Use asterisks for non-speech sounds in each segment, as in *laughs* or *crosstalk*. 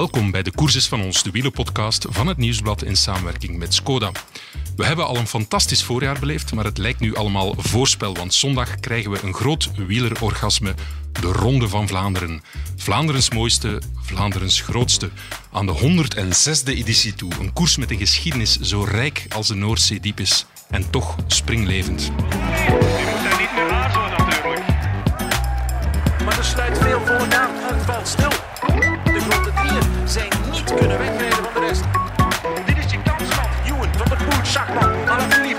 Welkom bij de Courses van ons, de wielenpodcast van het Nieuwsblad in samenwerking met Skoda. We hebben al een fantastisch voorjaar beleefd, maar het lijkt nu allemaal voorspel, want zondag krijgen we een groot wielerorgasme, de Ronde van Vlaanderen. Vlaanderens mooiste, Vlaanderens grootste. Aan de 106e editie toe, een koers met een geschiedenis zo rijk als de Noordzee diep is en toch springlevend. Daar niet meer aarzelen natuurlijk. Maar er sluit veel volk aan. Het valt stil. Kunnen wegrijden van de rest. Dit is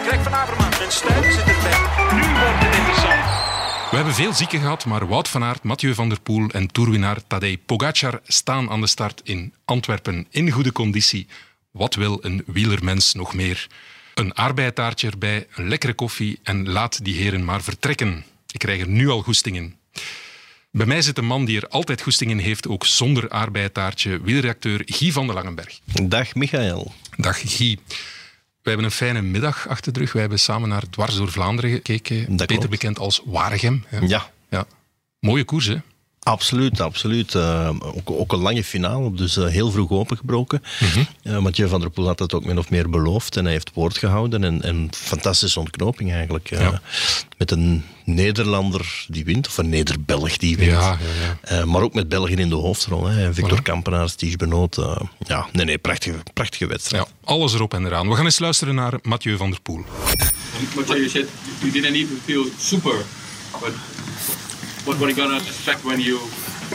Greg van. En Stuiven zit erbij. Nu wordt het interessant. We hebben veel zieken gehad, maar Wout van Aert, Mathieu van der Poel en toerwinnaar Tadej Pogacar staan aan de start in Antwerpen in goede conditie. Wat wil een wielermens nog meer? Een aardbeitaartje erbij, een lekkere koffie en laat die heren maar vertrekken. Ik krijg er nu al goesting in. Bij mij zit een man die er altijd goesting in heeft, ook zonder aardbeitaartje, wielredacteur Guy van de Langenberg. Dag Michael. Dag Guy. We hebben een fijne middag achter de rug. Wij hebben samen naar Dwars door Vlaanderen gekeken. Dat beter klopt. bekend als Waregem. hè. Ja, Ja. Mooie koers, hè? Absoluut, absoluut. Eh, ook, ook een lange finale, dus eh, heel vroeg opengebroken. Eh, Mathieu van der Poel had dat ook min of meer beloofd en hij heeft woord gehouden. En, en fantastische ontknoping eigenlijk. Eh, Ja. Met een Nederlander die wint, of een Neder-Belg die wint. Ja, ja, ja. Eh, maar ook met België in de hoofdrol. Hè. Victor Voilà. Kampenaars, Ties Benoot. ja, nee, nee, prachtige, prachtige wedstrijd. Ja, alles erop en eraan. We gaan eens luisteren naar Mathieu van der Poel. Mathieu, you said you didn't even feel super, but what, are you gonna expect when you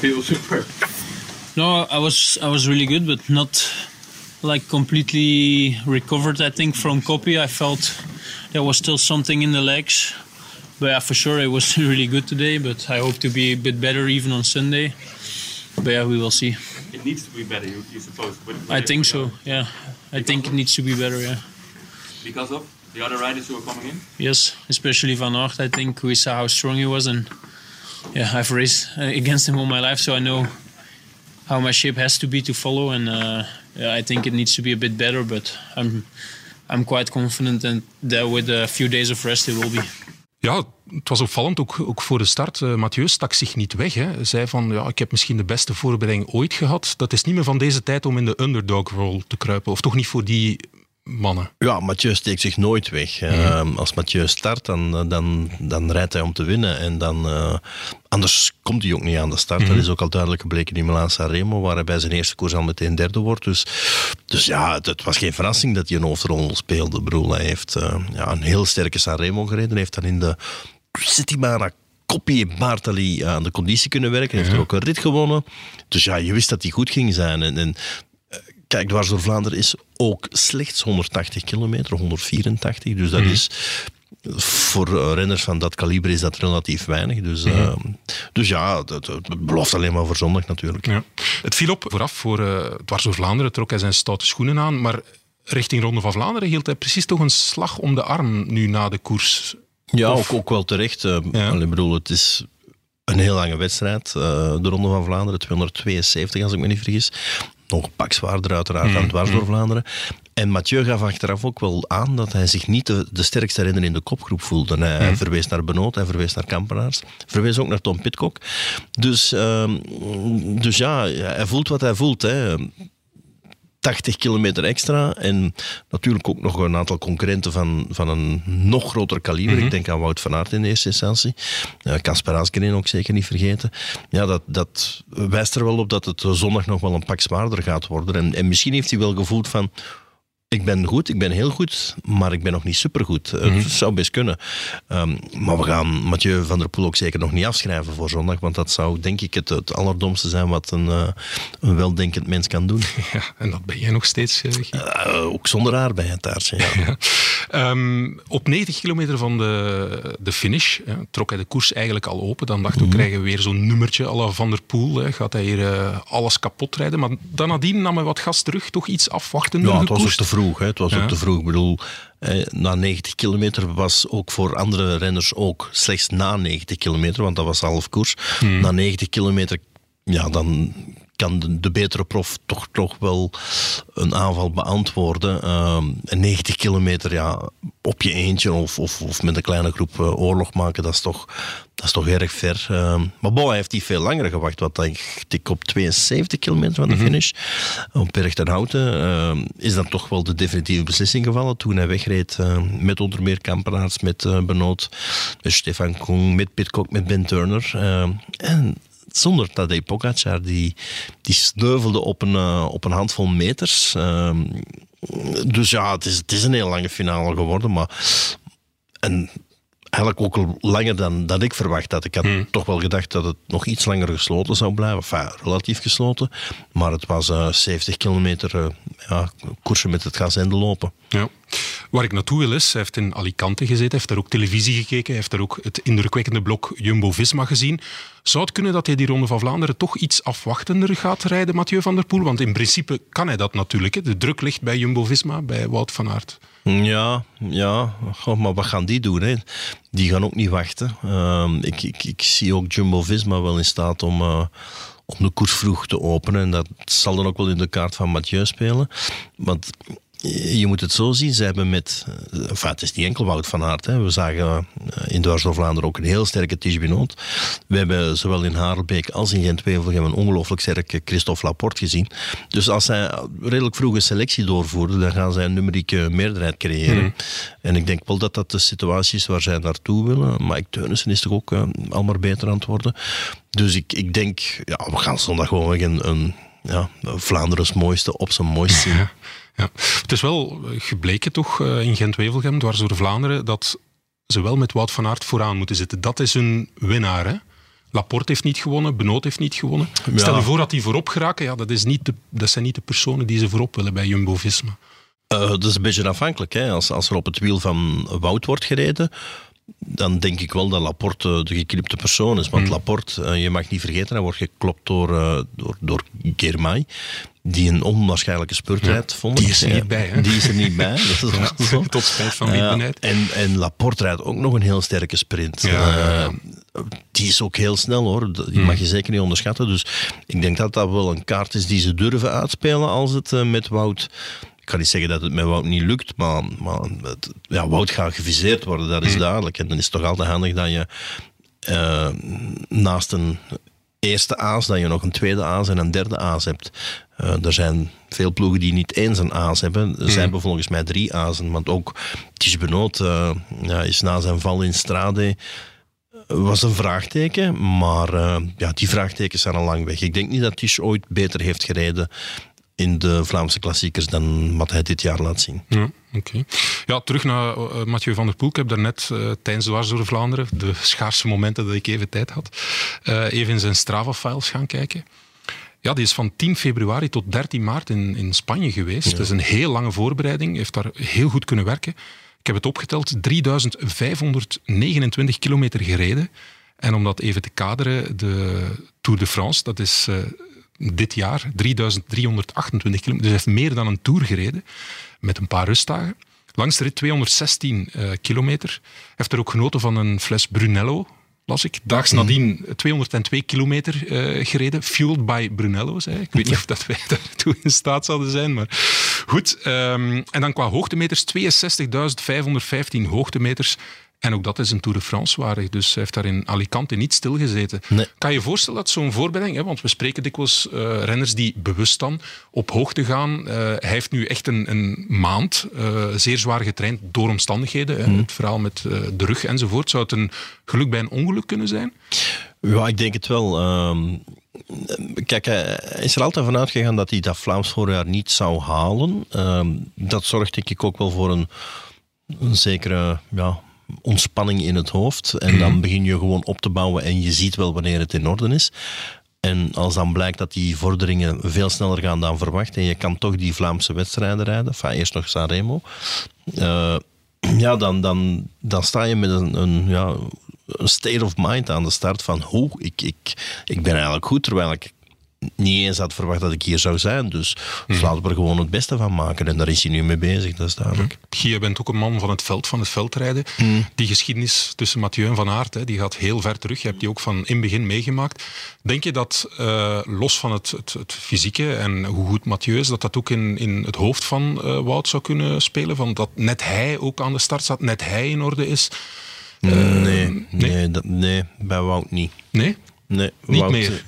feel super? No, I was I was really good, but not like completely recovered. I think from copy, I felt there was still something in the legs. But yeah, for sure, it was *laughs* really good today. But I hope to be a bit better even on Sunday. But yeah, we will see. It needs to be better, you, you suppose. But I think so. Yeah, I think it needs to be better. Yeah. Because of the other riders who are coming in? Yes, especially Van Aert. I think we saw how strong he was, and yeah, I've raced uh, against him all my life, so I know how my shape has to be to follow. And uh, yeah, I think it needs to be a bit better, but I'm I'm quite confident and that with a few days of rest, it will be. Ja, het was opvallend, ook, voor de start. Eh, Mathieu stak zich niet weg. Hè. Zei van, ja, ik heb misschien de beste voorbereiding ooit gehad. Dat is niet meer van deze tijd om in de underdog-rol te kruipen. Of toch niet voor die mannen. Ja, Mathieu steekt zich nooit weg. Eh, als Mathieu start, dan, dan, dan rijdt hij om te winnen. En dan, eh, anders komt hij ook niet aan de start. Dat is ook al duidelijk gebleken in Milaan-San Remo, waar hij bij zijn eerste koers al meteen derde wordt. Dus, dus ja, het, het was geen verrassing dat hij een hoofdrol speelde. Ik bedoel, hij heeft eh, ja, een heel sterke San Remo gereden. heeft dan in de Settimana Coppi Bartali aan de conditie kunnen werken. Heeft er ook een rit gewonnen. Dus ja, je wist dat hij goed ging zijn. En, en Kijk, dwars door Vlaanderen is ook slechts 180 kilometer, 184. Dus dat is voor renners van dat kaliber is dat relatief weinig. Dus, eh, dus ja, het, belooft alleen maar voor zondag natuurlijk. Ja. Het viel op vooraf voor Dwars door Vlaanderen. Trok hij zijn stoute schoenen aan. Maar richting Ronde van Vlaanderen hield hij precies toch een slag om de arm nu na de koers. Ja, Of- ook, ook wel terecht. Ja. ik bedoel, het is een heel lange wedstrijd. eh, de Ronde van Vlaanderen, 272 als ik me niet vergis. Nog een pak zwaarder uiteraard dan dwars door Vlaanderen. En Mathieu gaf achteraf ook wel aan dat hij zich niet de, de sterkste renner in de kopgroep voelde. Hij, hij verwees naar Benoot, hij verwees naar Kampenaars. Verwees ook naar Tom Pitcock. Dus, ehm, dus ja, hij voelt wat hij voelt. Hè. 80 kilometer extra. En natuurlijk ook nog een aantal concurrenten van, van een nog groter kaliber. Ik denk aan Wout van Aert in eerste instantie. Uh, Kasper Asgreen ook zeker niet vergeten. Ja, dat, dat wijst er wel op dat het zondag nog wel een pak zwaarder gaat worden. En, en misschien heeft hij wel gevoeld van... Ik ben goed, ik ben heel goed, maar ik ben nog niet supergoed. Eh, Het zou best kunnen. Ehm, maar we gaan Mathieu van der Poel ook zeker nog niet afschrijven voor zondag, want dat zou denk ik het, het allerdomste zijn wat een, eh, een weldenkend mens kan doen. *laughs* Ja, en dat ben jij nog steeds, eh. Eh, ook zonder haar bij het taartje. Ja. *laughs* Ja. Ehm, op 90 kilometer van de, de finish hè, trok hij de koers eigenlijk al open. Dan dacht ik, krijgen we weer zo'n nummertje à la Van der Poel. Hè. Gaat hij hier alles kapot rijden? Maar dan nadien nam hij wat gas terug. Toch iets afwachtender Ja, het was te vroeg. Hè. Het was Ja. ook te vroeg. Ik bedoel, eh, na 90 kilometer was ook voor andere renners ook slechts na 90 kilometer, want dat was half koers. Na 90 kilometer, ja, dan kan de, de betere prof toch, toch wel een aanval beantwoorden. Ehm, en 90 kilometer ja, op je eentje of, of, of met een kleine groep eh, oorlog maken, dat is toch, dat is toch erg ver. Ehm, maar hij heeft niet veel langer gewacht. Wat ik op 72 kilometer van de finish, op Berg ten Houten, is dan toch wel de definitieve beslissing gevallen. Toen hij wegreed met onder meer Kampenaerts, met eh, Benoot, met Stefan Koen, met Pitcock, met Ben Turner. En zonder Tadej Pogacar, die, die sneuvelde op een, eh, op een handvol meters. Ehm, dus ja, het is, het is een heel lange finale geworden, maar... En eigenlijk ook al langer dan, dan ik verwacht had. Ik had toch wel gedacht dat het nog iets langer gesloten zou blijven. Enfin, relatief gesloten. Maar het was eh 70 kilometer eh, ja, koersen met het gas en de lopen. Ja. Waar ik naartoe wil is, hij heeft in Alicante gezeten, heeft daar ook televisie gekeken, heeft daar ook het indrukwekkende blok Jumbo-Visma gezien. Zou het kunnen dat hij die Ronde van Vlaanderen toch iets afwachtender gaat rijden, Mathieu van der Poel? Want in principe kan hij dat natuurlijk. Hè. De druk ligt bij Jumbo-Visma, bij Wout van Aert. Ja, ja. Maar wat gaan die doen? Hè? Die gaan ook niet wachten. Ehm, ik, ik, ik zie ook Jumbo-Visma wel in staat om, eh, om de koers vroeg te openen. En dat zal dan ook wel in de kaart van Mathieu spelen. Want je moet het zo zien, ze hebben met... eh, Enfin, het is niet enkel Wout van Aert. Hè. We zagen eh, in Dwars door Vlaanderen ook een heel sterke Tige Benoot. We hebben zowel in Harelbeek als in Gent-Wevelgem een ongelooflijk sterke Christophe Laporte gezien. Dus als zij redelijk vroeg een selectie doorvoeren, dan gaan zij een numerieke meerderheid creëren. En ik denk wel dat dat de situatie is waar zij naartoe willen. Mike Teunissen is toch ook eh, al maar beter aan het worden. Dus ik, ik denk, ja, we gaan zondag gewoon weer een... een ja, Vlaanderen's mooiste op zijn mooist zien. Ja. Het is wel gebleken toch eh, in Gent-Wevelgem, dwars door Vlaanderen, dat ze wel met Wout van Aert vooraan moeten zitten. Dat is een winnaar, hè? Laporte heeft niet gewonnen, Benoot heeft niet gewonnen. Ja. Stel je voor dat die voorop geraken, ja, dat, is niet de, dat zijn niet de personen die ze voorop willen bij Jumbo-Visma. Eh, dat is een beetje afhankelijk. Hè. Als, als er op het wiel van Wout wordt gereden, dan denk ik wel dat Laporte de geknipte persoon is. Want Hmm. Laporte, eh, je mag niet vergeten, hij wordt geklopt door, door, door Germay, die een onwaarschijnlijke spurtrijd vond. die is er niet bij, hè? Die is er niet bij, dat is zo. Tot spijt van wie Ja, benijd. en, en Laporte rijdt ook nog een heel sterke sprint. Ja. Eh, die is ook heel snel hoor. Die mag je zeker niet onderschatten. Dus ik denk dat dat wel een kaart is die ze durven uitspelen als het eh, met Wout. Ik kan niet zeggen dat het met Wout niet lukt, maar, maar het, ja, Wout gaat geviseerd worden, dat is duidelijk. En dan is het toch altijd handig dat je eh, naast een eerste aas, dat je nog een tweede aas en een derde aas hebt. Eh, er zijn veel ploegen die niet eens een aas hebben. Er zijn volgens mij drie azen, want ook Ties Benoot eh, ja, is na zijn val in Strade was een vraagteken, maar eh, ja, die vraagtekens zijn al lang weg. Ik denk niet dat Tisch ooit beter heeft gereden in de Vlaamse klassiekers dan wat hij dit jaar laat zien. Ja, oké. Ja, terug naar eh, Mathieu van der Poel. Ik heb daarnet eh tijdens Dwars door Vlaanderen, de schaarse momenten dat ik even tijd had, eh, even in zijn Strava-files gaan kijken. Ja, die is van 10 februari tot 13 maart in, in Spanje geweest. Dat is een heel lange voorbereiding. Heeft daar heel goed kunnen werken. Ik heb het opgeteld, 3529 kilometer gereden. En om dat even te kaderen, de Tour de France, dat is dit jaar 3328 kilometer. Dus hij heeft meer dan een Tour gereden, met een paar rustdagen. Langs de rit 216 eh, kilometer. Heeft er ook genoten van een fles Brunello, las ik. Daags nadien 202 kilometer eh, gereden, fueled by Brunello's. Hè. Ik weet niet of dat wij *laughs* daartoe in staat zouden zijn, maar goed. ehm, en dan qua hoogtemeters, 62.515 hoogtemeters. En ook dat is een Tour de France waardig. Dus hij heeft daar in Alicante niet stilgezeten. Nee. Kan je je voorstellen dat zo'n voorbereiding, hè, want we spreken dikwijls eh, renners die bewust dan op hoogte gaan. Eh, hij heeft nu echt een, een maand eh, zeer zwaar getraind door omstandigheden. Hè, Het verhaal met de rug enzovoort. Zou het een geluk bij een ongeluk kunnen zijn? Ja, ik denk het wel. Ehm, kijk, hij is er altijd van uitgegaan dat hij dat Vlaams voorjaar niet zou halen. Ehm, dat zorgt denk ik ook wel voor een, een zekere ja, ontspanning in het hoofd. En dan begin je gewoon op te bouwen en je ziet wel wanneer het in orde is. En als dan blijkt dat die vorderingen veel sneller gaan dan verwacht en je kan toch die Vlaamse wedstrijden rijden, enfin, eerst nog Sanremo, eh, *clears throat* ja, dan, dan, dan sta je met een, een, ja, een state of mind aan de start van hoe, ik, ik, ik ben eigenlijk goed, terwijl ik niet eens had verwacht dat ik hier zou zijn. Dus, dus laten we er gewoon het beste van maken. En daar is hij nu mee bezig, dat is duidelijk. Guy, je bent ook een man van het veld, van het veldrijden. Die geschiedenis tussen Mathieu en Van Aert, hè, die gaat heel ver terug. Je hebt die ook van in het begin meegemaakt. Denk je dat, eh, los van het, het, het fysieke en hoe goed Mathieu is, dat dat ook in, in het hoofd van eh, Wout zou kunnen spelen? Van dat net hij ook aan de start staat, net hij in orde is? nee, nee, dat, nee, bij Wout niet. Nee? Nee, Niet Wout, meer?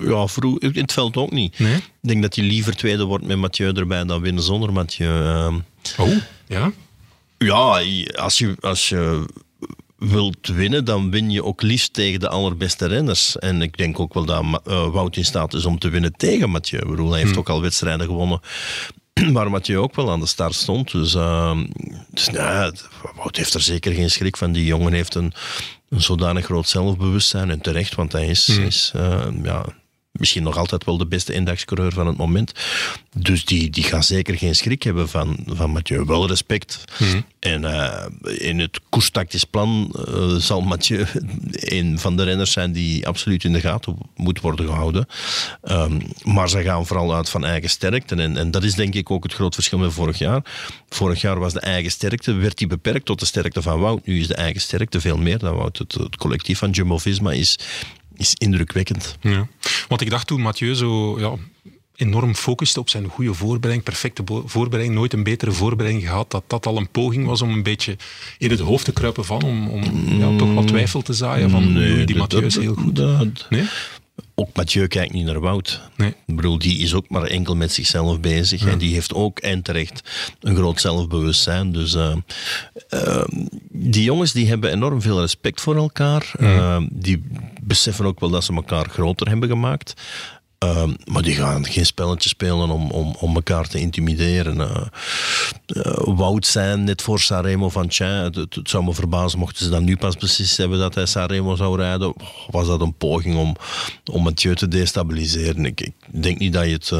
Ja, vroeg, in het veld ook niet. Nee? Ik denk dat hij liever tweede wordt met Mathieu erbij dan winnen zonder Mathieu. Ehm, Oh, ja? ja, als je, als je wilt winnen, dan win je ook liefst tegen de allerbeste renners. En ik denk ook wel dat eh, Wout in staat is om te winnen tegen Mathieu. Ik bedoel, hij heeft ook al wedstrijden gewonnen *clears throat* waar Mathieu ook wel aan de start stond. Dus, ehm, dus ja, Wout heeft er zeker geen schrik van. Die jongen heeft een, een zodanig groot zelfbewustzijn. En terecht, want hij is, is eh, ja, misschien nog altijd wel de beste eendagscoureur van het moment. Dus die, die gaat zeker geen schrik hebben van, van Mathieu. Wel respect. En eh, in het koerstactisch plan eh, zal Mathieu een van de renners zijn die absoluut in de gaten moet worden gehouden. Ehm, maar ze gaan vooral uit van eigen sterkte. En, en dat is denk ik ook het groot verschil met vorig jaar. Vorig jaar was de eigen sterkte, werd die beperkt tot de sterkte van Wout. Nu is de eigen sterkte veel meer dan Wout. Het, het collectief van Jumbo-Visma is, is indrukwekkend. Ja. Want ik dacht toen Mathieu zo ja, enorm focuste op zijn goede voorbereiding, perfecte voorbereiding, nooit een betere voorbereiding gehad, dat dat al een poging was om een beetje in het hoofd te kruipen van, om, om ja, toch wat twijfel te zaaien van oei, die Mathieu is heel goed. dat- Nee? Ook Mathieu kijkt niet naar Wout. Nee. Ik bedoel, die is ook maar enkel met zichzelf bezig. En die heeft ook en terecht een groot zelfbewustzijn. Dus eh, eh, die jongens die hebben enorm veel respect voor elkaar. Eh, die beseffen ook wel dat ze elkaar groter hebben gemaakt. Eh, maar die gaan geen spelletje spelen om, om, om elkaar te intimideren. Eh, eh, Wout zijn net voor Sanremo van tja, het, het, het zou me verbazen mochten ze dan nu pas beslist hebben dat hij Sanremo zou rijden. Was dat een poging om, om Mathieu te destabiliseren? Ik, ik denk niet dat je het,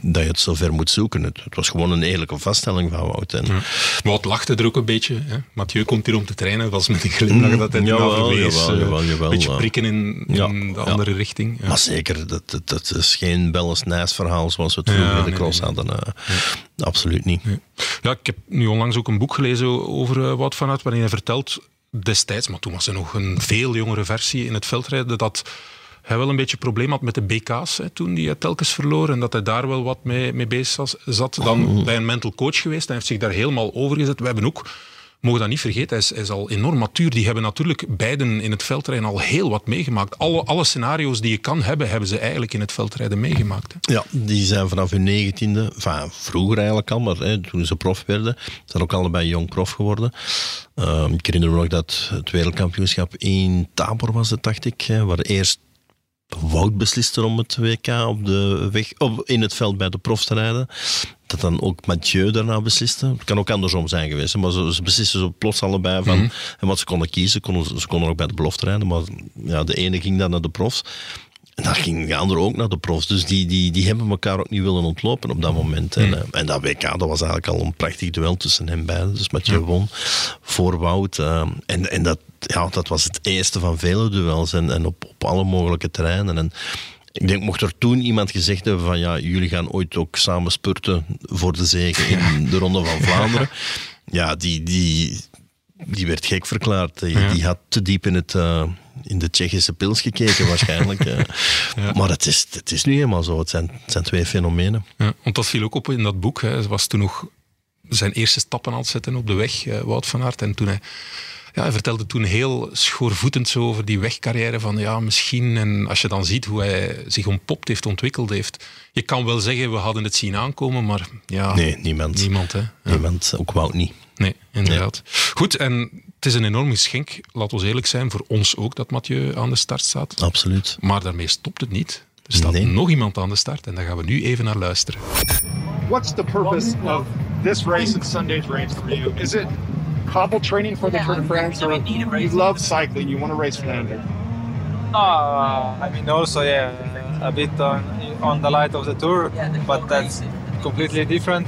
dat je het zo ver moet zoeken. Het, het was gewoon een eerlijke vaststelling van Wout. En, Wout lachte er ook een beetje. Hè? Mathieu komt hier om te trainen, was met een glimlach dat hij Mm, ernaar jawel, verwees. jawel, eh, jawel, jawel, beetje ja. prikken in, Ja, in de ja. andere richting. Ja. Maar zeker, dat, dat, dat is geen Belles Nijs verhaal zoals we het vroeger Ja, in de cross nee, hadden. eh, Absoluut niet. Ja, ik heb nu onlangs ook een boek gelezen over eh, Wout van Aert, waarin hij vertelt destijds, maar toen was er nog een veel jongere versie in het veldrijden, dat hij wel een beetje probleem had met de BK's hè, toen hij telkens verloor en dat hij daar wel wat mee, mee bezig was- zat. Dan bij een mental coach geweest, hij heeft zich daar helemaal over gezet. We hebben ook, mogen dat niet vergeten, hij is, hij is al enorm matuur. Die hebben natuurlijk beiden in het veldrijden al heel wat meegemaakt. Alle, alle scenario's die je kan hebben, hebben ze eigenlijk in het veldrijden meegemaakt. Hè. Ja, die zijn vanaf hun negentiende, enfin, vroeger eigenlijk al, maar hè, toen ze prof werden, zijn ook allebei jong prof geworden. Ehm, ik herinner me nog dat het wereldkampioenschap in Tabor was het, dacht ik, hè, waar eerst Wout besliste om het WK op de weg, op, in het veld bij de profs te rijden. Dat dan ook Mathieu daarna besliste. Het kan ook andersom zijn geweest, hè, maar ze, ze beslisten zo plots allebei van en wat ze konden kiezen. Konden, ze konden ook bij de belofte rijden, maar ja, de ene ging dan naar de profs. En daar ging de andere ook naar de profs. Dus die, die, die hebben elkaar ook niet willen ontlopen op dat moment. En, eh, en dat WK, dat was eigenlijk al een prachtig duel tussen hen beiden. Dus Mathieu won voor Wout. eh, en en dat, ja, dat was het eerste van vele duels. En, en op, op alle mogelijke terreinen. En ik denk, mocht er toen iemand gezegd hebben van ja, jullie gaan ooit ook samen spurten voor de zege in de Ronde van Vlaanderen. *laughs* Ja, die, die, die werd gek verklaard. Die, die had te diep in, het, eh, in de Tsjechische pils gekeken waarschijnlijk. eh. *laughs* Maar het is, het is nu helemaal zo. Het zijn, het zijn twee fenomenen. Ja, want dat viel ook op in dat boek. Hè. Hij was toen nog zijn eerste stappen aan het zetten op de weg, eh, Wout van Aert. En toen hij, ja, hij vertelde toen heel schoorvoetend zo over die wegcarrière van ja, misschien. En als je dan ziet hoe hij zich ontpopt heeft, ontwikkeld heeft. Je kan wel zeggen, we hadden het zien aankomen, maar ja, Nee, niemand. niemand. Hè. Ja. Niemand, ook Wout niet. Nee, inderdaad. Goed, en het is een enorm geschenk, laat ons eerlijk zijn, voor ons ook dat Mathieu aan de start staat. Absoluut. Maar daarmee stopt het niet. Er staat Nee. nog iemand aan de start en daar gaan we nu even naar luisteren. what's the purpose of this race and Sunday's race for you? Is it cobble training for the Tour de France, or you love cycling, you want to race Flanders? Uh, I mean, also, yeah, a bit on, on the light of the tour, but that's completely different.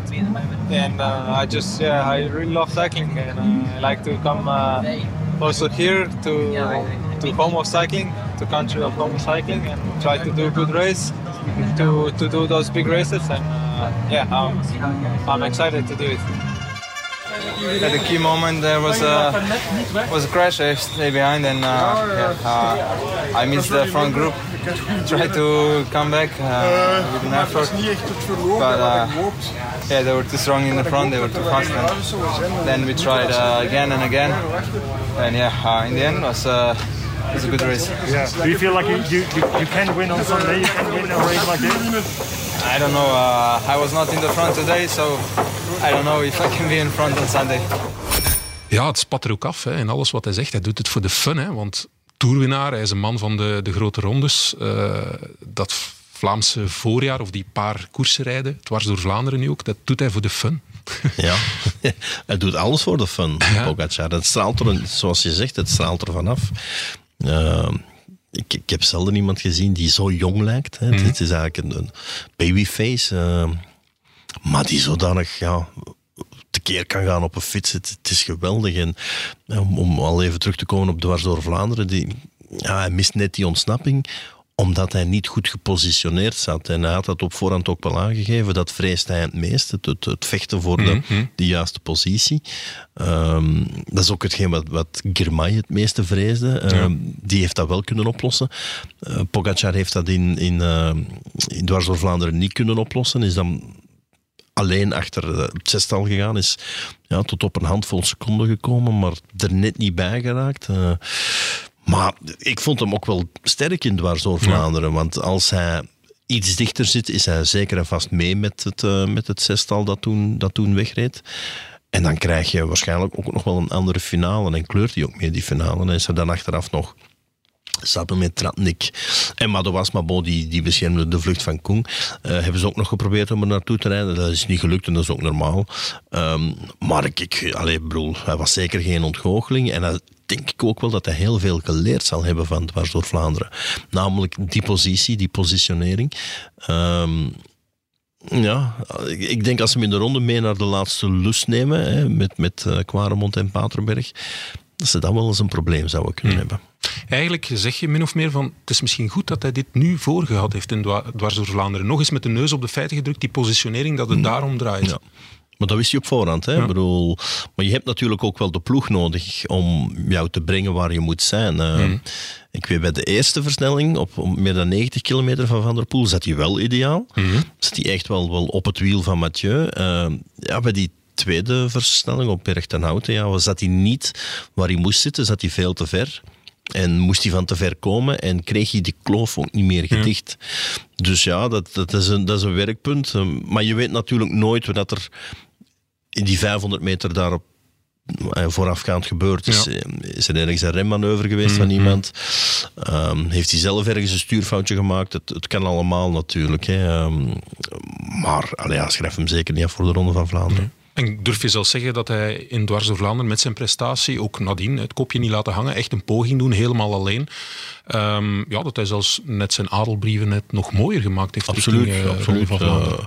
And uh, I just, yeah, I really love cycling, and uh, I like to come uh, also here to to home of cycling, to country of home of cycling, and try to do a good race. to to do those big races, and uh, yeah, I'm, I'm excited to do it. At the key moment, there was a was a crash. I stayed behind, and uh, yeah, uh, I missed the front group. *laughs* Tried to come back uh, with an effort, but yeah, they were too strong in the front. They were too fast. And then we tried again and again, and yeah, in the end, was was a good race. Yeah. Do you feel like you, you, you, you can win on Sunday? You can win a race like this? I don't know. Uh, I was not in the front today, so I don't know if I can be in front on Sunday. Ja, het spat er ook af hè, in alles wat hij zegt. Hij doet het voor de fun, hè, want toerwinnaar, hij is een man van de, de grote rondes. Eh, dat Vlaamse voorjaar, of die paar koersen rijden, dwars door Vlaanderen nu ook, dat doet hij voor de fun. Ja, *laughs* hij doet alles voor de fun, Ja. Pogacar. Het straalt er, zoals je zegt, het straalt er vanaf. Eh, ik, ik heb zelden iemand gezien die zo jong lijkt. Hè. Het is eigenlijk een, een babyface, eh, maar die zodanig ja, tekeer kan gaan op een fiets. Het, het is geweldig. En ja, om, om al even terug te komen op dwars door Vlaanderen, die, ja, hij mist net die ontsnapping omdat hij niet goed gepositioneerd zat. En hij had dat op voorhand ook wel aangegeven. Dat vreest hij het meest, het, het, het vechten voor de, de juiste positie. Ehm, dat is ook hetgeen wat, wat Girmay het meeste vreesde. Ehm, Die heeft dat wel kunnen oplossen. Eh Pogacar heeft dat in, in, eh, in dwars door Vlaanderen niet kunnen oplossen. Is dan alleen achter eh, het zestal gegaan. Is ja, tot op een handvol seconden gekomen, maar er net niet bij geraakt. Eh, maar ik vond hem ook wel sterk in dwars door Vlaanderen. Want als hij iets dichter zit, is hij zeker en vast mee met het, eh, met het zestal dat toen, dat toen wegreed. En dan krijg je waarschijnlijk ook nog wel een andere finale. En kleurt hij ook mee, die finale. En is er dan achteraf nog samen met Tratnik en Madouas Mabo, die, die beschermde de vlucht van Koen. Eh, hebben ze ook nog geprobeerd om er naartoe te rijden. Dat is niet gelukt en dat is ook normaal. Ehm, maar ik, ik allee, broer, hij was zeker geen ontgoocheling. En hij denk ik ook wel dat hij heel veel geleerd zal hebben van dwars door Vlaanderen. Namelijk die positie, die positionering. Ehm, ja, ik- denk als ze hem in de ronde mee naar de laatste lus nemen, hè, met, met eh, Quaremont en Paterberg, dat ze dan wel eens een probleem zouden kunnen hebben. Eigenlijk zeg je min of meer van het is misschien goed dat hij dit nu voorgehad heeft in Dwa- dwars door Vlaanderen. Nog eens met de neus op de feiten gedrukt, die positionering, dat het daarom draait. Ja. Maar dat wist je op voorhand. Hè? Ik bedoel, maar je hebt natuurlijk ook wel de ploeg nodig om jou te brengen waar je moet zijn. Eh, Ik weet bij de eerste versnelling, op, meer dan 90 kilometer van Van der Poel, zat hij wel ideaal. Zat hij echt wel, wel op het wiel van Mathieu. Eh, ja, bij die tweede versnelling op Berg ten Houten, ja, zat hij niet waar hij moest zitten, zat hij veel te ver. En moest hij van te ver komen en kreeg hij die kloof ook niet meer gedicht. Dus ja, dat, dat, is een, dat is een werkpunt. Eh, Maar je weet natuurlijk nooit wat er die 500 meter daarop eh, voorafgaand gebeurd is. Ja. Eh, Is er ergens een remmanoeuvre geweest van iemand? Ehm, heeft hij zelf ergens een stuurfoutje gemaakt? Het, het kan allemaal natuurlijk. Hè. Ehm, maar allee, ja, schrijf hem zeker niet af voor de Ronde van Vlaanderen. En durf je zelfs zeggen dat hij in Dwars door Vlaanderen met zijn prestatie, ook nadien, het kopje niet laten hangen, echt een poging doen, helemaal alleen. Ehm, ja, dat hij zelfs net zijn adelbrieven net nog mooier gemaakt heeft. Absoluut, richting, eh, Ronde absoluut. van Vlaanderen. Eh,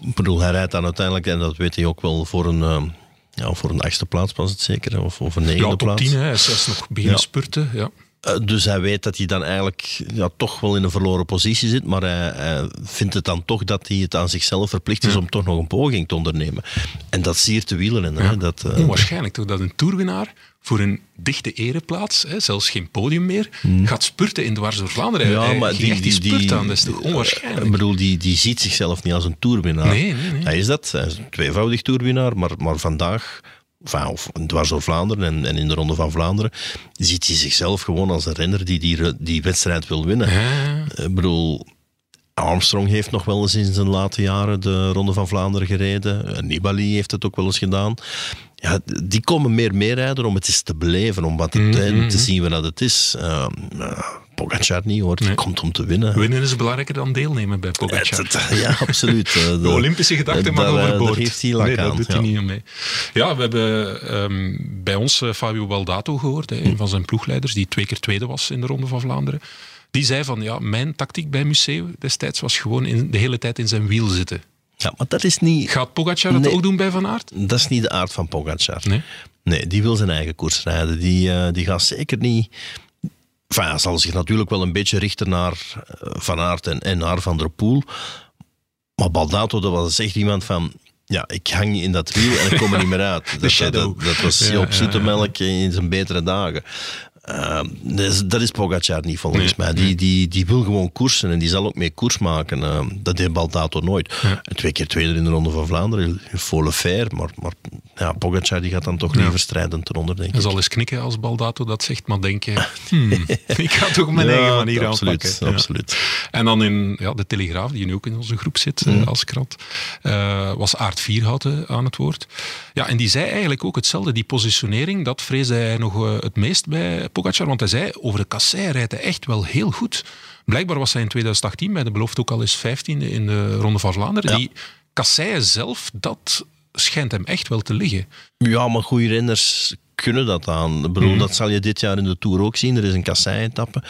ik bedoel, hij rijdt dan uiteindelijk, en dat weet hij ook wel, voor een, eh, ja, voor een achtste plaats was het zeker, of, of een negende ja, plaats. 10, hè. hij is nog beginnen Ja. spurten. Ja. Eh, dus hij weet dat hij dan eigenlijk ja, toch wel in een verloren positie zit, maar hij, hij vindt het dan toch dat hij het aan zichzelf verplicht is om toch nog een poging te ondernemen. En dat siert de wielen. Hè, dat, eh, Onwaarschijnlijk toch dat een toerwinnaar voor een dichte ereplaats, hè, zelfs geen podium meer, gaat spurten in Dwars door Vlaanderen. Hmm. ja, hij maar die, echt die, spurt die, aan, dat is toch onwaarschijnlijk. Ik bedoel, die, die ziet zichzelf niet als een toerwinnaar. Nee, nee, nee. Hij is dat. Hij is een tweevoudig toerwinnaar, maar, maar vandaag, enfin, of dwars door Vlaanderen en, en in de Ronde van Vlaanderen, ziet hij zichzelf gewoon als een renner die die, die wedstrijd wil winnen. Ik bedoel, Armstrong heeft nog wel eens in zijn late jaren de Ronde van Vlaanderen gereden. Eh, Nibali heeft het ook wel eens gedaan. Ja, die komen meer meerijden om het eens te beleven, om wat het, hè, te zien wat het is. Uh, Pogacar niet hoor, die komt om te winnen. Winnen is belangrijker dan deelnemen bij Pogacar. Ja, absoluut. *laughs* Eh, De Olympische gedachte eh, overboord. Daar heeft hij lak nee, aan. dat doet hij niet mee. Ja, we hebben ehm, bij ons eh, Fabio Baldato gehoord, een van zijn ploegleiders, die twee keer tweede was in de Ronde van Vlaanderen. Die zei van, ja, mijn tactiek bij Museo destijds was gewoon in, de hele tijd in zijn wiel zitten. Ja, maar dat is niet, Gaat Pogacar dat Nee. ook doen bij Van Aert? dat is niet de aard van Pogacar. Nee. Nee, die wil zijn eigen koers rijden. Die, eh, die gaat zeker niet Enfin, hij zal zich natuurlijk wel een beetje richten naar eh, Van Aert en, en naar Van der Poel. Maar Baldato, dat was echt iemand van... Ja, ik hang in dat wiel en ik kom er niet meer uit. *laughs* Dat, dat, shadow. dat, dat was Ja, Joop ja, Zoetemelk in zijn betere dagen. Uh, dat, is, dat is Pogacar niet volgens Nee, mij. Die, die, die wil gewoon koersen en die zal ook mee koers maken. Uh, dat deed Baldato nooit. Ja. Twee keer tweede in de Ronde van Vlaanderen, volle fair. Maar, maar ja, Pogacar die gaat dan toch liever strijdend eronder, denk Hij ik. zal eens knikken als Baldato dat zegt, maar denken, *laughs* hmm, ik ga toch mijn eigen manier absoluut, aanpakken. Absoluut. En dan in ja, de Telegraaf, die nu ook in onze groep zit eh, als krant, eh, was Aard Vierhouten aan het woord. Ja, en die zei eigenlijk ook hetzelfde. Die positionering, dat vreesde hij nog eh, het meest bij Pogacar. Want hij zei, over de kassei rijdt hij echt wel heel goed. Blijkbaar was hij in 2018 bij de belofte ook al eens 15e in de Ronde van Vlaanderen. Ja. Die kasseien zelf, dat schijnt hem echt wel te liggen. Ja, maar goede renners kunnen dat aan. Ik bedoel, Dat zal je dit jaar in de Tour ook zien. Er is een kassei-etappe.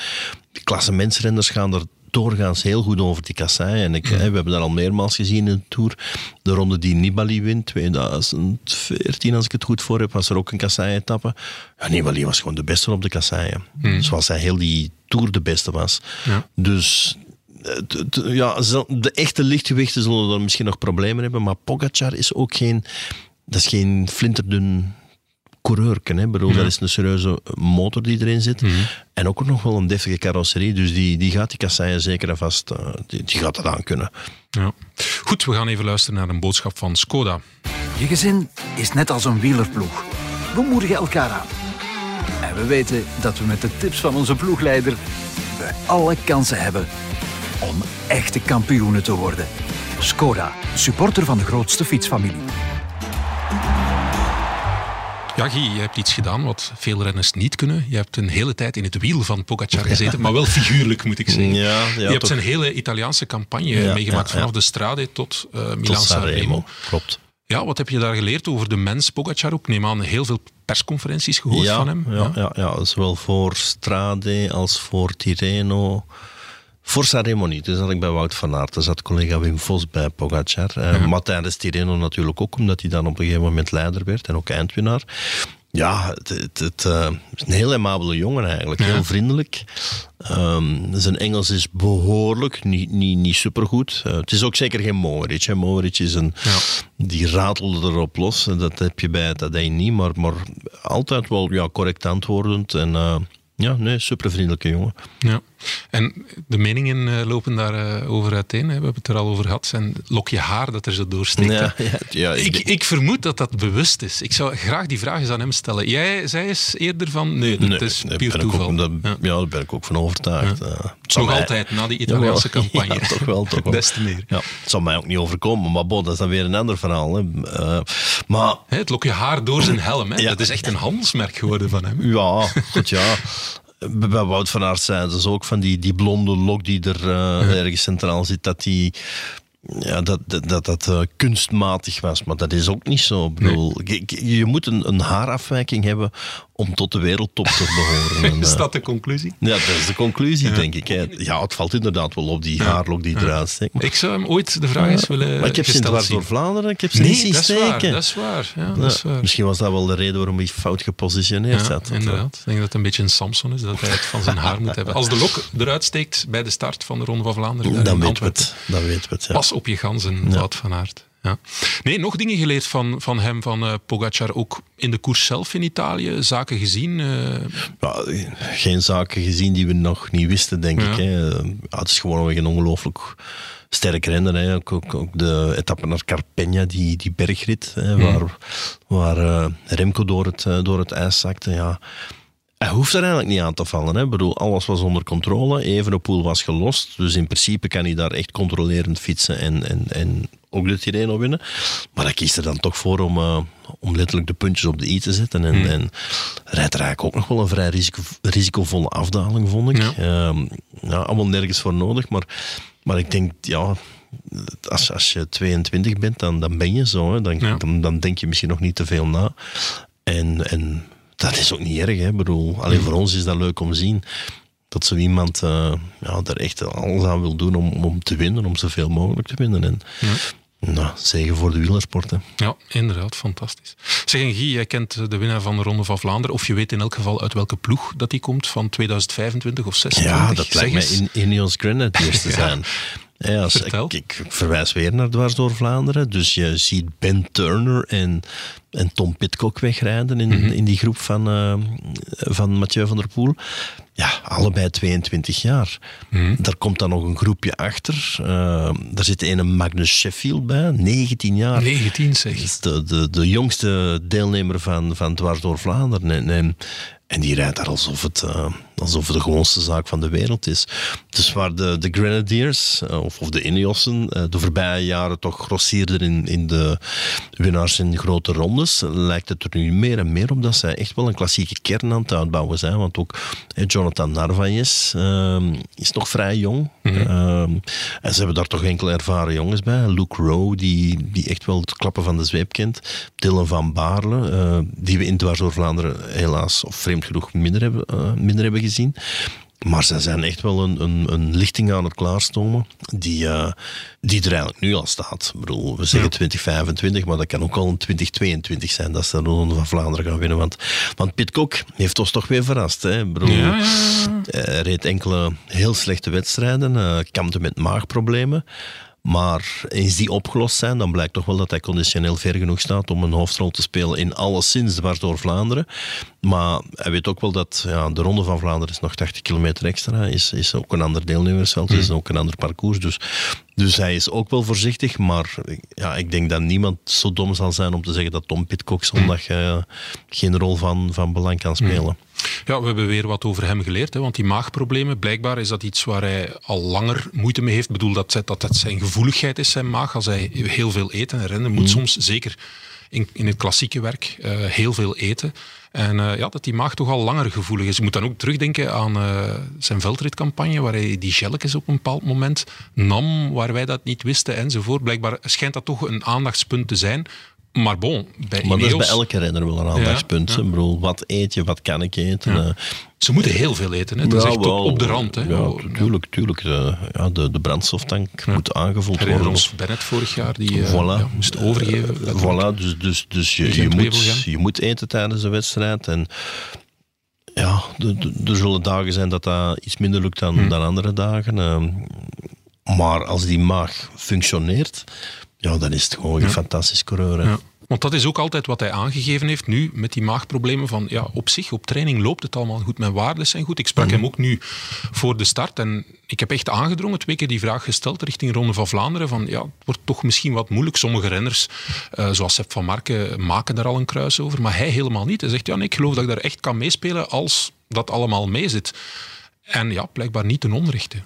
De klassementsrenners gaan er doorgaans heel goed over die kassei. En ik, hè, we hebben dat al meermaals gezien in de Tour. De ronde die Nibali wint, 2014 als ik het goed voor heb, was er ook een kassei-etappe. Ja, Nibali was gewoon de beste op de kasseien. Zoals hij heel die Tour de beste was. Ja. Dus ja, de echte lichtgewichten zullen er misschien nog problemen hebben, maar Pogacar is ook geen, dat is geen flinterdun coureurken. Hè. Bedoel, Dat is een serieuze motor die erin zit. En ook nog wel een deftige carrosserie. Dus die, die gaat die kasseien zeker en vast, eh, die, die gaat dat aan kunnen. Ja. Goed, we gaan even luisteren naar een boodschap van Skoda. Je gezin is net als een wielerploeg. We moedigen elkaar aan. En we weten dat we met de tips van onze ploegleider we alle kansen hebben om echte kampioenen te worden. Skoda, supporter van de grootste fietsfamilie. Ja, Guy, je hebt iets gedaan wat veel renners niet kunnen. Je hebt een hele tijd in het wiel van Pogacar gezeten, maar wel figuurlijk, moet ik zeggen. Ja, ja, je hebt toch. zijn hele Italiaanse campagne meegemaakt, vanaf de Strade tot uh, Tot Milan Sanremo. Sanremo. Klopt. Ja, wat heb je daar geleerd over de mens Pogacar ook? Neem aan, heel veel persconferenties gehoord van hem. Ja, ja. Ja, zowel voor Strade als voor Tirreno. Voor Sanremo niet. Dus zat ik bij Wout van Aert. Daar zat collega Wim Vos bij Pogacar. Uh, tijdens Tirreno natuurlijk ook, omdat hij dan op een gegeven moment leider werd en ook eindwinnaar. Ja, het, het, het uh, is een heel aimabele jongen eigenlijk. Heel vriendelijk. Um, zijn Engels is behoorlijk, niet, niet, niet supergoed. Uh, het is ook zeker geen Mohoric. Hè. Is een... Ja. Die ratelde erop los. En dat heb je bij Tadej niet. Maar, maar altijd wel ja, correct antwoordend. En uh, ja, nee, super vriendelijke jongen. Ja. En de meningen uh, lopen daar uh, over uiteen. Hè. We hebben het er al over gehad. Zijn lokje haar dat er zo doorsteekt. Ja, ja, ja, ik, ik, vermoed dat dat bewust is. Ik zou graag die vraag eens aan hem stellen. Jij zei eens eerder van, nee, dat nee, is puur toeval. Ook, dat, ja. daar ben ik ook van overtuigd. Uh, Nog mij... altijd, na die Italiaanse *laughs* campagne. Toch wel, toch wel. Des te meer. Ja, het zal mij ook niet overkomen, maar bon, dat is dan weer een ander verhaal. Hè. Uh, maar, het lokje haar door zijn helm, hè. dat is echt een handelsmerk geworden van hem. Ja, goed ja. *laughs* bij Wout van Aert zeiden ze ook van die, die blonde lok die er uh, ja. ergens centraal zit, dat die ja, dat dat, dat, dat uh, kunstmatig was. Maar dat is ook niet zo. Ik bedoel, nee. je, je, moet een, een, haarafwijking hebben om tot de wereldtop te behoren. *laughs* is dat de conclusie? Ja, dat is de conclusie, ja. denk ik. Hè. Ja, het valt inderdaad wel op die ja. haarlok die eruit steekt. Maar... Ik zou hem ooit de vraag eens willen Maar ik heb ze dwars door Vlaanderen, ik heb ze nee, niet zien dat steken. Is waar, dat is waar. Ja, dat is waar. Misschien was dat wel de reden waarom hij fout gepositioneerd zat. inderdaad. Ik denk dat het een beetje een Samson is, dat hij het van zijn haar moet hebben. Als de lok eruit steekt bij de start van de Ronde van Vlaanderen, dan weten we het. Dan weten we het. Pas op je ganzen. Wout van Aert. Ja. Nee, nog dingen geleerd van, van hem, van uh, Pogacar, ook in de koers zelf in Italië, zaken gezien? Uh... Ja, geen zaken gezien die we nog niet wisten, denk ja. ik. Hè. Ja, het is gewoon een ongelooflijk sterk renner. Hè. Ook, ook, ook, de etappe naar Carpegna, die, die bergrit, hè, mm. waar, waar uh, Remco door het, door het ijs zakte. Ja. Hij hoeft er eigenlijk niet aan te vallen. Hè. Ik bedoel, alles was onder controle. Evenepoel was gelost. Dus in principe kan hij daar echt controlerend fietsen en, en, en ook de Tirreno winnen. Maar hij kiest er dan toch voor om, uh, om letterlijk de puntjes op de i te zetten. En, mm. en rijdt er eigenlijk ook nog wel een vrij risico, risicovolle afdaling, vond ik. Ja. Uh, ja, allemaal nergens voor nodig. Maar, maar ik denk, ja... Als, als je 22 bent, dan, dan ben je zo. Hè. Dan, ja. dan, dan denk je misschien nog niet te veel na. En... en dat is ook niet erg. Hè? Bedoel, alleen voor ons is dat leuk om te zien dat zo iemand uh, ja, er echt alles aan wil doen om, om te winnen, om zoveel mogelijk te winnen. En, ja. Nou, zegen voor de wielersport. Hè. Ja, inderdaad, fantastisch. Zeg, en Guy, jij kent de winnaar van de Ronde van Vlaanderen, of je weet in elk geval uit welke ploeg dat die komt, van 2025 of 26? Ja, dat lijkt mij in Ineos Grenadiers te *laughs* zijn. Ja, als, Vertel. ik, ik verwijs weer naar dwars door Vlaanderen. Dus je ziet Ben Turner en, en Tom Pitcock wegrijden in, Mhm. in die groep van, eh, van Mathieu van der Poel. Ja, allebei 22 jaar. Mhm. Daar komt dan nog een groepje achter. Eh, daar zit een Magnus Sheffield bij, 19 jaar. 19 zeg. De, de, de jongste deelnemer van, van Dwars door Vlaanderen. En, en, en die rijdt daar alsof het, eh, alsof het de gewoonste zaak van de wereld is. Dus waar de, de Grenadiers, eh, of, of de Ineossen, eh, de voorbije jaren toch grossierden in, in de winnaars in grote rondes, lijkt het er nu meer en meer op dat zij echt wel een klassieke kern aan het uitbouwen zijn. Want ook Jonathan Narvaez eh, is nog vrij jong. Eh, en ze hebben daar toch enkele ervaren jongens bij. Luke Rowe, die, die echt wel het klappen van de zweep kent. Dylan van Baarle, eh, die we in Dwars door Vlaanderen helaas, of vreemd genoeg, minder hebben, eh, minder hebben gezien. Maar zij zijn echt wel een, een, een lichting aan het klaarstomen die, eh, die er eigenlijk nu al staat. Ik bedoel, we zeggen 2025, maar dat kan ook al een 2022 zijn dat ze de Ronde van Vlaanderen gaan winnen. Want, want Pitcock heeft ons toch weer verrast. Hè? Ik bedoel, Ja, hij reed enkele heel slechte wedstrijden, eh kampte met maagproblemen. Maar eens die opgelost zijn, dan blijkt toch wel dat hij conditioneel ver genoeg staat om een hoofdrol te spelen in alleszins dwars door Vlaanderen. Maar hij weet ook wel dat ja, de Ronde van Vlaanderen is nog 80 kilometer extra. Is, is ook een ander deelnemersveld, is ook een ander parcours. Dus, dus hij is ook wel voorzichtig. Maar ja, ik denk dat niemand zo dom zal zijn om te zeggen dat Tom Pitcock zondag eh, geen rol van, van belang kan spelen. Ja, we hebben weer wat over hem geleerd. Hè, want die maagproblemen, blijkbaar is dat iets waar hij al langer moeite mee heeft. Ik bedoel dat, dat dat zijn gevoeligheid is, zijn maag. Als hij heel veel eten en rennen, moet soms zeker in, in het klassieke werk eh, heel veel eten. En eh, ja, dat die maag toch al langer gevoelig is. Je moet dan ook terugdenken aan eh, zijn veldritcampagne, waar hij die gelletjes op een bepaald moment nam, waar wij dat niet wisten enzovoort. Blijkbaar schijnt dat toch een aandachtspunt te zijn. Maar bon, bij Maar dat is Ineos- bij elke renner wel een aandachtspunt. Ja, wat eet je, wat kan ik eten? Ja. eh. Ze moeten heel veel eten. Hè. Dat is echt op, de rand. Hè. Ja, Oh, tuurlijk. tuurlijk de, ja, de, de brandstoftank moet aangevuld Herinner worden. ons Bennett vorig jaar, die eh, Voilà. moest overgeven. Eh, voilà, dus, dus, dus je, je, moet, je moet eten tijdens de wedstrijd. En ja, de- de- er zullen dagen zijn dat dat iets minder lukt dan, dan andere dagen. ehm. maar als die maag functioneert, ja, dan is het gewoon een fantastisch coureur. Ja. Want dat is ook altijd wat hij aangegeven heeft nu met die maagproblemen. Van ja, op zich, op training loopt het allemaal goed. Mijn waarden zijn goed. Ik sprak Mhm. hem ook nu voor de start. En ik heb echt aangedrongen, twee keer die vraag gesteld richting Ronde van Vlaanderen. Van ja, het wordt toch misschien wat moeilijk. Sommige renners, eh, zoals Sepp van Marken, maken daar al een kruis over. Maar hij helemaal niet. Hij zegt ja, nee, ik geloof dat ik daar echt kan meespelen als dat allemaal meezit. En ja, blijkbaar niet ten onrechte.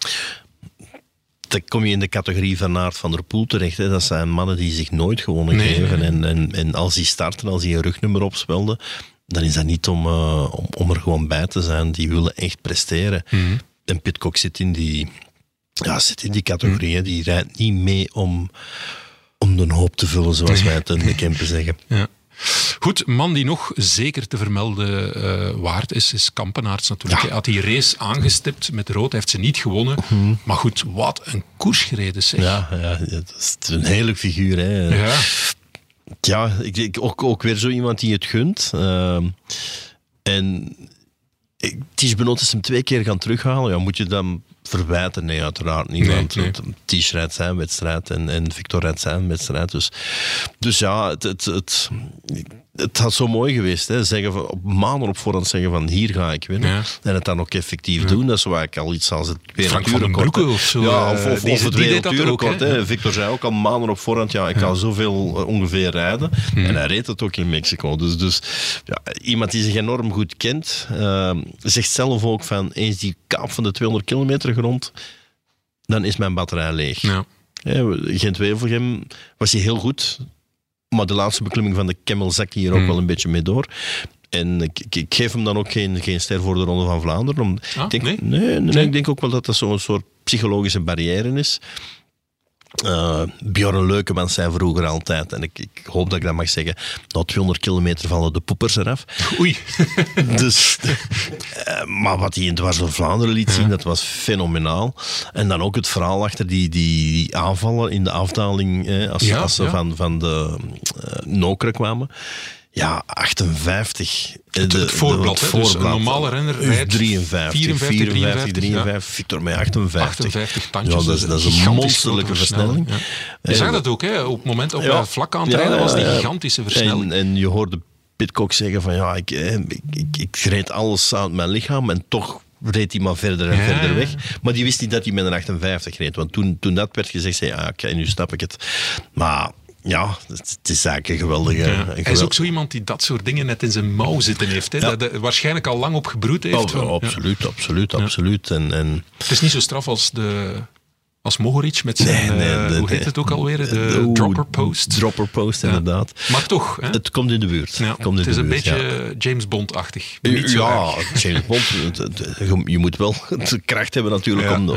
Dan kom je in de categorie van Aert van der Poel terecht. Hè. Dat zijn mannen die zich nooit gewonnen Nee, geven. En, en, en als die starten, als die een rugnummer opspelden, dan is dat niet om, eh, om, om er gewoon bij te zijn. Die willen echt presteren. Mhm. En Pitcock zit in die, ja, zit in die categorie. hè. Die rijdt niet mee om, om de hoop te vullen, zoals wij het in de Kempen zeggen. Ja. Goed, een man die nog zeker te vermelden eh, waard is, is Kampenaerts natuurlijk. Hij had die race aangestipt met rood, hij heeft ze niet gewonnen. Maar goed, wat een koers gereden zeg. Ja, ja, dat is een hele figuur. Hè. Ja. Ja, ik, ik, ook, ook weer zo iemand die het gunt. Ehm, en Ties Benot is hem twee keer gaan terughalen. Ja, moet je dan verwijten? Nee, uiteraard niet. Nee, want nee. rijdt zijn wedstrijd en, en Victor zijn wedstrijd. Dus, dus ja, het, het, het, het had zo mooi geweest. Hè. Zeggen van, op maanden op voorhand zeggen van hier ga ik winnen. Ja. En het dan ook effectief doen. Dat is waar ik al iets als het werelduurrecord, of zo, Ja, eh, of, of, die- of het werelduurrecord. hè. Victor zei ook al maanden op voorhand, ja, ik ga zoveel eh, ongeveer rijden. En hij reed het ook in Mexico. Dus, dus ja, iemand die zich enorm goed kent, eh, zegt zelf ook van, eens die kaap van de 200 kilometer grond, dan is mijn batterij leeg. Ja. Gent-Wevelgem was hij heel goed, maar de laatste beklimming van de Kemmel zakte hier ook wel een beetje mee door. En ik, ik, ik geef hem dan ook geen, geen ster voor de Ronde van Vlaanderen. Om, Ah, ik denk, nee? nee, nee, nee, ik denk ook wel dat dat zo'n soort psychologische barrière is. Eh Bjorn Leukemans zei vroeger altijd, en ik, ik hoop dat ik dat mag zeggen, na 200 kilometer vallen de poepers eraf. Oei. *laughs* Dus Eh, maar wat hij in Dwars door Vlaanderen liet zien, dat was fenomenaal. En dan ook het verhaal achter die, die, die aanvallen in de afdaling, eh, als, Ja, als ze ja. van, van de uh, Nokere kwamen. Ja, 58. Het- het voorblad, hè. Dus een normale renner rijdt 53, 54, 54, 53, 53. Victor met 58. 58 tandjes. Ja, dat is, dat is een monsterlijke versnelling. Ja. Je En- zag dat ook, hè. op het moment op Ja. het vlak aan het Ja, rijden was die ja, ja. gigantische versnelling. En, en je hoorde Pitcock zeggen van ja, ik, eh, ik, ik, ik reed alles uit mijn lichaam en toch reed hij maar verder en Ja, verder ja. weg. Maar die wist niet dat hij met een 58 reed. Want toen, toen dat werd gezegd, zei hij, ja, oké, nu snap ik het. Maar ja, het, is eigenlijk een geweldige... Ja. een Hij is ook zo iemand die dat soort dingen net in zijn mouw zitten heeft. Hè. Ja. Dat hij waarschijnlijk al lang op gebroed heeft. Oh, absoluut, absoluut, absoluut. En, en Het is niet zo straf als de... Als Mohoric met zijn, Nee, nee, eh, de- hoe heet de- het ook alweer? De oeh, dropper post. Dropper post, Ja. inderdaad. Maar toch, hè? Het komt in de buurt. Ja, komt in het is de een buurt, ja. beetje James Bond-achtig. ja. *laughs* James Bond, je- moet wel *laughs* de kracht hebben natuurlijk om...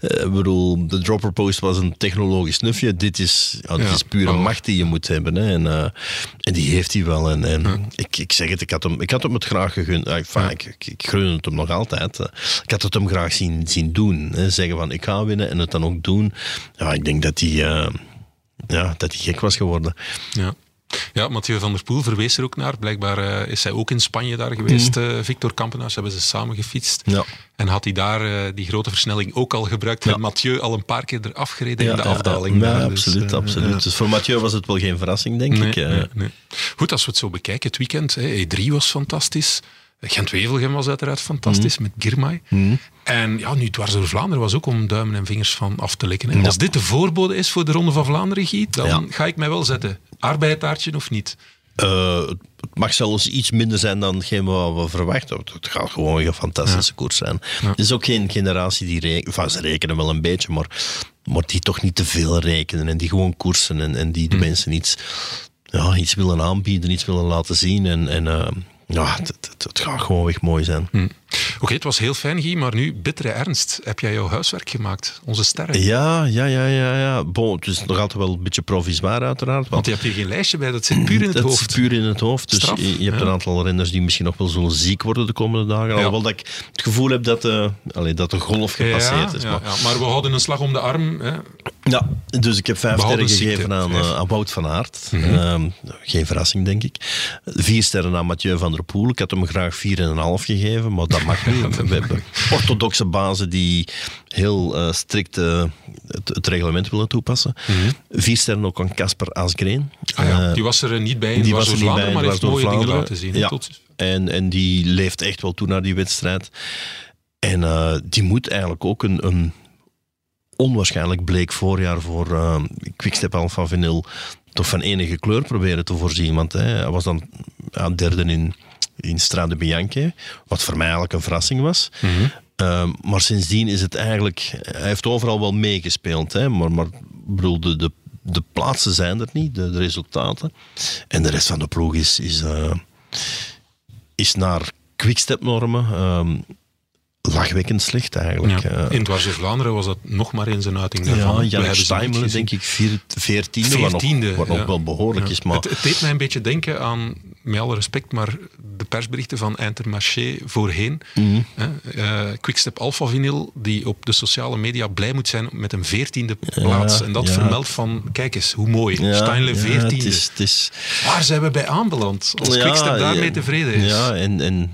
Ik bedoel, de dropper post was een technologisch snufje. Dit is, ja, dit is pure oh. macht die je moet hebben. Hè. En, eh, en die heeft hij wel. En, en ik, ik zeg het, ik had hem, ik had hem het graag gegund. Ah, enfin, ik, ik, ik gun het hem nog altijd. Ik had het hem graag zien, zien doen. Hè. Zeggen van, ik ga winnen en het dan ook doen. Ja, ik denk dat hij... eh, ja, dat gek was geworden. Ja. Ja, Mathieu van der Poel verwees er ook naar. Blijkbaar eh, is hij ook in Spanje daar geweest, eh, Victor Kampenaars. Hebben ze samen gefietst. Ja. En had hij daar die grote versnelling ook al gebruikt. Ja. En Mathieu al een paar keer eraf gereden Ja, in de afdaling. Ja, daar. Dus, absoluut, absoluut. Dus voor Mathieu was het wel geen verrassing, denk Nee, ik. nee, nee. Goed, als we het zo bekijken, het weekend. Hè, E3 was fantastisch. Gent-Wevelgem was uiteraard fantastisch Mhm. met Girmay. En ja, nu dwars door Vlaanderen was ook om duimen en vingers van af te likken. hè. Als dit de voorbode is voor de Ronde van Vlaanderen, Guy, dan Ja. ga ik mij wel zetten. Arbeidtaartje of niet? Eh, het mag zelfs iets minder zijn dan hetgeen wat we verwachten. Het gaat gewoon een fantastische koers zijn. Het is ook geen generatie die rekenen, enfin, ze rekenen wel een beetje, maar, maar die toch niet te veel rekenen en die gewoon koersen en, en die de mensen iets, ja, iets willen aanbieden, iets willen laten zien. En, en eh, ja, het, gaat gewoon echt mooi zijn. Oké, het was heel fijn, Guy, maar nu, bittere ernst. Heb jij jouw huiswerk gemaakt? Onze sterren. Ja, ja, ja, ja. ja. Bon, het is nog altijd wel een beetje provisoire uiteraard. Want je hebt hier geen lijstje bij, dat zit puur in het dat hoofd. is puur in het hoofd. Dus Straf, je, je hebt ja. een aantal renners die misschien nog wel zullen ziek worden de komende dagen. Alhoewel dat ik het gevoel heb dat, eh allee, dat de golf gepasseerd ja, is. ja, maar, ja. maar we houden een slag om de arm. Hè. ja, dus ik heb vijf sterren gegeven aan, eh, aan Wout van Aert. Mhm. Ehm, geen verrassing, denk ik. Vier sterren aan Mathieu van der Poel. Ik had hem graag vier en een half gegeven, maar dat mag niet. *laughs* We hebben orthodoxe bazen die heel eh, strikt eh, het, het reglement willen toepassen. Vier sterren ook aan Casper Asgreen. Ah ja, Eh, die was er niet bij in die was er niet bij, maar heeft mooie dingen laten zien. Ja. tot- En, en die leeft echt wel toe naar die wedstrijd. En eh, die moet eigenlijk ook een, een onwaarschijnlijk bleek voorjaar voor eh Quickstep Alpha Vinyl toch van enige kleur proberen te voorzien. Want hè, hij was dan ja, derde in, in Strade Bianche, wat voor mij eigenlijk een verrassing was. Eh, maar sindsdien is het eigenlijk... Hij heeft overal wel meegespeeld, hè, maar, maar bedoel, de, de, plaatsen zijn er niet, de, de resultaten. En de rest van de ploeg is, is, eh, is naar quickstep-normen ehm lachwekkend slecht eigenlijk. Ja. Eh, In Dwars door Vlaanderen was dat nog maar eens een uiting daarvan. ja, hebben Steimelen, denk ik, vier, veertiende, Veertiende, wat nog ja. wel behoorlijk Ja. is. Maar Het, het deed mij een beetje denken aan, met alle respect, maar de persberichten van Intermarché voorheen. Eh, Quickstep Alpha Vinyl, die op de sociale media blij moet zijn met een veertiende plaats. En dat vermeldt van, kijk eens, hoe mooi. Steinle ja, veertiende. het is, het is, Waar zijn we bij aanbeland? Als Quickstep daarmee tevreden is. Ja, en, en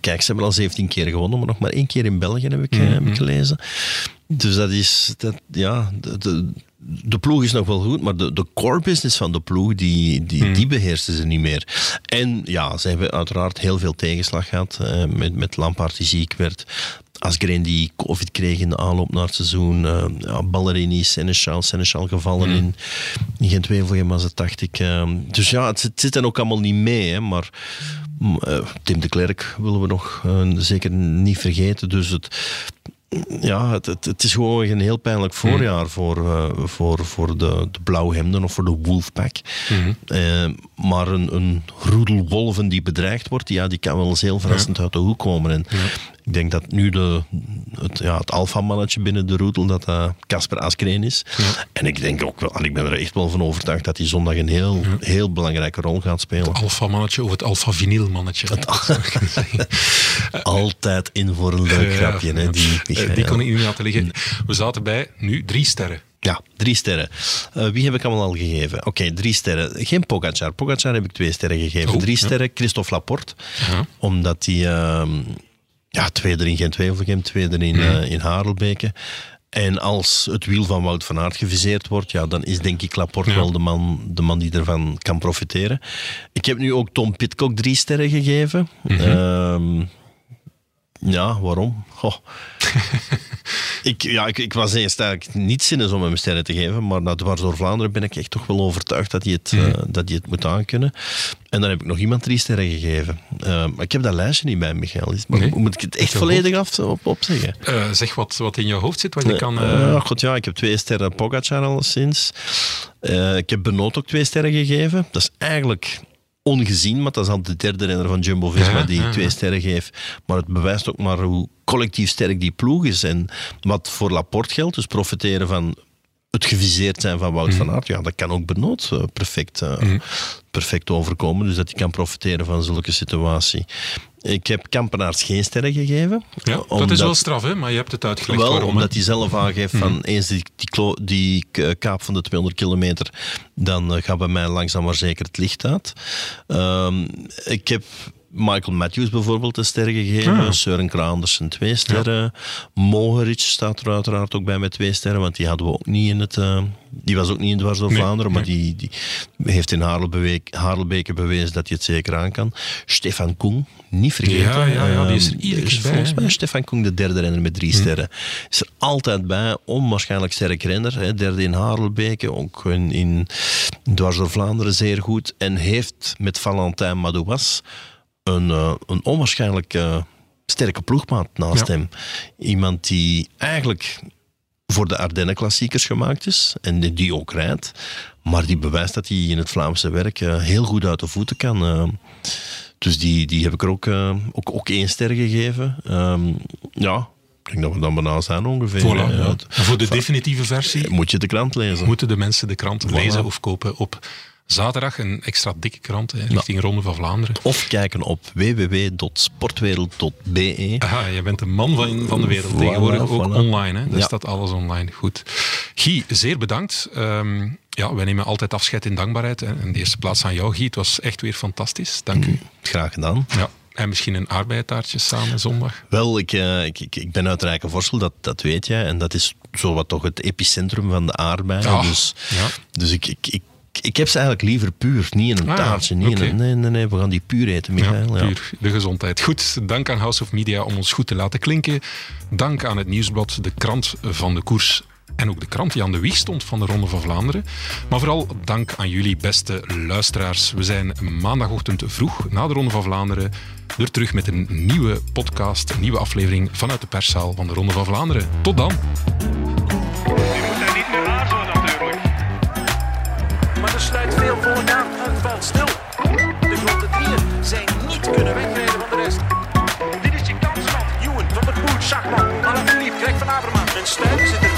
kijk, ze hebben al 17 keer gewonnen, maar nog maar één keer in België heb ik, eh, Mhm. heb ik gelezen. Dus dat is, dat, ja, de, de, de ploeg is nog wel goed, maar de, de core business van de ploeg, die, die, Mhm. die beheersen ze niet meer. En ja, ze hebben uiteraard heel veel tegenslag gehad, eh, met, met Lampaard die ziek werd. Asgreen die covid kreeg in de aanloop naar het seizoen. eh ja, Ballerini, Seneschal, Seneschal gevallen Mhm. in, in Gent-Wevelgem was het, dacht ik. eh. dus ja, het, zit- het zit er ook allemaal niet mee, hè, maar... mm, eh, Tim de Klerk willen we nog eh, zeker niet vergeten. Dus het, ja, het, het, het is gewoon een heel pijnlijk voorjaar voor, eh, voor, voor de, de blauwhemden of voor de Wolfpack. Eh, maar een, een roedel wolven die bedreigd wordt, ja, die kan wel eens heel verrassend uit de hoek komen. En Ik denk dat nu de, het, ja, het alfamannetje binnen de roetel, dat dat Casper Askreen is. En ik denk ook wel, en ik ben er echt wel van overtuigd dat hij zondag een heel, heel belangrijke rol gaat spelen. Alfa-mannetje of het alfa-vinylmannetje. *laughs* *laughs* Altijd in voor een leuk grapje. Hè, die, Eh, die kon ik niet laten liggen. We zaten bij nu drie sterren. Ja, drie sterren. Eh, wie heb ik allemaal al gegeven? Oké, drie sterren. Geen Pogacar. Pogacar heb ik twee sterren gegeven. Oh, drie ja. sterren Christophe Laporte. Ja. Omdat hij ehm, ja, tweede in Gent-Wevelgem, tweede in, eh, in Harelbeke. En als het wiel van Wout van Aert geviseerd wordt, ja, dan is denk ik Laporte Ja. wel de man, de man die ervan kan profiteren. Ik heb nu ook Tom Pitcock drie sterren gegeven. Ehm, ja, waarom? Goh. *laughs* ik, ja, ik, ik was eerst eigenlijk niet zinnig om hem sterren te geven, maar na dwars door Vlaanderen ben ik echt toch wel overtuigd dat hij het, Mhm. eh, dat hij het moet aankunnen. En dan heb ik nog iemand drie sterren gegeven. Eh, maar ik heb dat lijstje niet bij, Michael. Maar Nee. Moet ik het echt volledig af, op, opzeggen? Eh, zeg wat, wat in je hoofd zit, je kan... God, ja, ik heb twee sterren Pogacar alleszins. Eh ik heb Benoot ook twee sterren gegeven. Dat is eigenlijk ongezien, maar dat is al de derde renner van Jumbo-Visma Ja, die ja, twee sterren geeft. Maar het bewijst ook maar hoe collectief sterk die ploeg is. En wat voor Laporte geldt, dus profiteren van het geviseerd zijn van Wout Mhm. van Aert, ja, dat kan ook Benoot eh, perfect, eh, perfect overkomen. Dus dat hij kan profiteren van zulke situatie. Ik heb Kampenaars geen sterren gegeven. ja, dat is wel straf, hè? maar je hebt het uitgelegd wel, waarom. hè? omdat hij zelf aangeeft van Mhm. eens die, die, die kaap van de 200 kilometer, dan eh, gaat bij mij langzaam maar zeker het licht uit. Ehm, ik heb Michael Matthews bijvoorbeeld een ster gegeven, Ah. Søren Kraanders een twee sterren, Mohoric staat er uiteraard ook bij met twee sterren, want die hadden we ook niet in het, eh, die was ook niet in dwars door Nee, Vlaanderen, maar die, die heeft in Harelbeke bewezen dat hij het zeker aan kan. Stefan Koen, niet vergeten. Ja, ja, ja, die is er Ehm, iedere keer bij, Volgens mij Stefan Koen de derde renner met drie sterren. Is er altijd bij, onwaarschijnlijk sterk renner. Hè. Derde in Harelbeke, ook in, in dwars door Vlaanderen zeer goed. En heeft met Valentin Madouas een, eh, een onwaarschijnlijk eh, sterke ploegmaat naast Ja. hem. Iemand die eigenlijk voor de Ardennen-klassiekers gemaakt is en die- die ook rijdt. Maar die bewijst dat hij in het Vlaamse werk eh, heel goed uit de voeten kan. dus die, die heb ik er ook, ook, ook één ster gegeven. Ehm, ja, ik denk dat we dan bijna zijn ongeveer. Voilà, ja. Voor de definitieve versie Moet je de krant lezen. moeten de mensen de krant Voilà. lezen of kopen op zaterdag. Een extra dikke krant hè, richting Ronde van Vlaanderen. Of kijken op www.sportwereld.be. Aha, je bent de man van, van de wereld Voilà, tegenwoordig, ook voilà. online. Hè? Daar Ja. staat alles online. Goed. Guy, zeer bedankt. Ehm, ja, wij nemen altijd afscheid in dankbaarheid. Hè. In de eerste plaats aan jou, Guy. Het was echt weer fantastisch. Dank u. Graag gedaan. Ja. En misschien een aardbeientaartje samen zondag. Wel, ik, eh, ik, ik, ik ben uit Rijkenvorsel, dat, dat weet jij. En dat is zowat toch het epicentrum van de aardbeien. Ah, dus ja. dus ik, ik, ik, ik heb ze eigenlijk liever puur. Niet in een Ah, taartje. Niet in een, nee, nee, nee, we gaan die puur eten, Michael. Ja, Ja, puur de gezondheid. Goed, dank aan House of Media om ons goed te laten klinken. Dank aan het Nieuwsblad, de krant van de koers. En ook de krant die aan de wieg stond van de Ronde van Vlaanderen. Maar vooral dank aan jullie beste luisteraars. We zijn maandagochtend vroeg na de Ronde van Vlaanderen weer terug met een nieuwe podcast, een nieuwe aflevering vanuit de perszaal van de Ronde van Vlaanderen. Tot dan! stands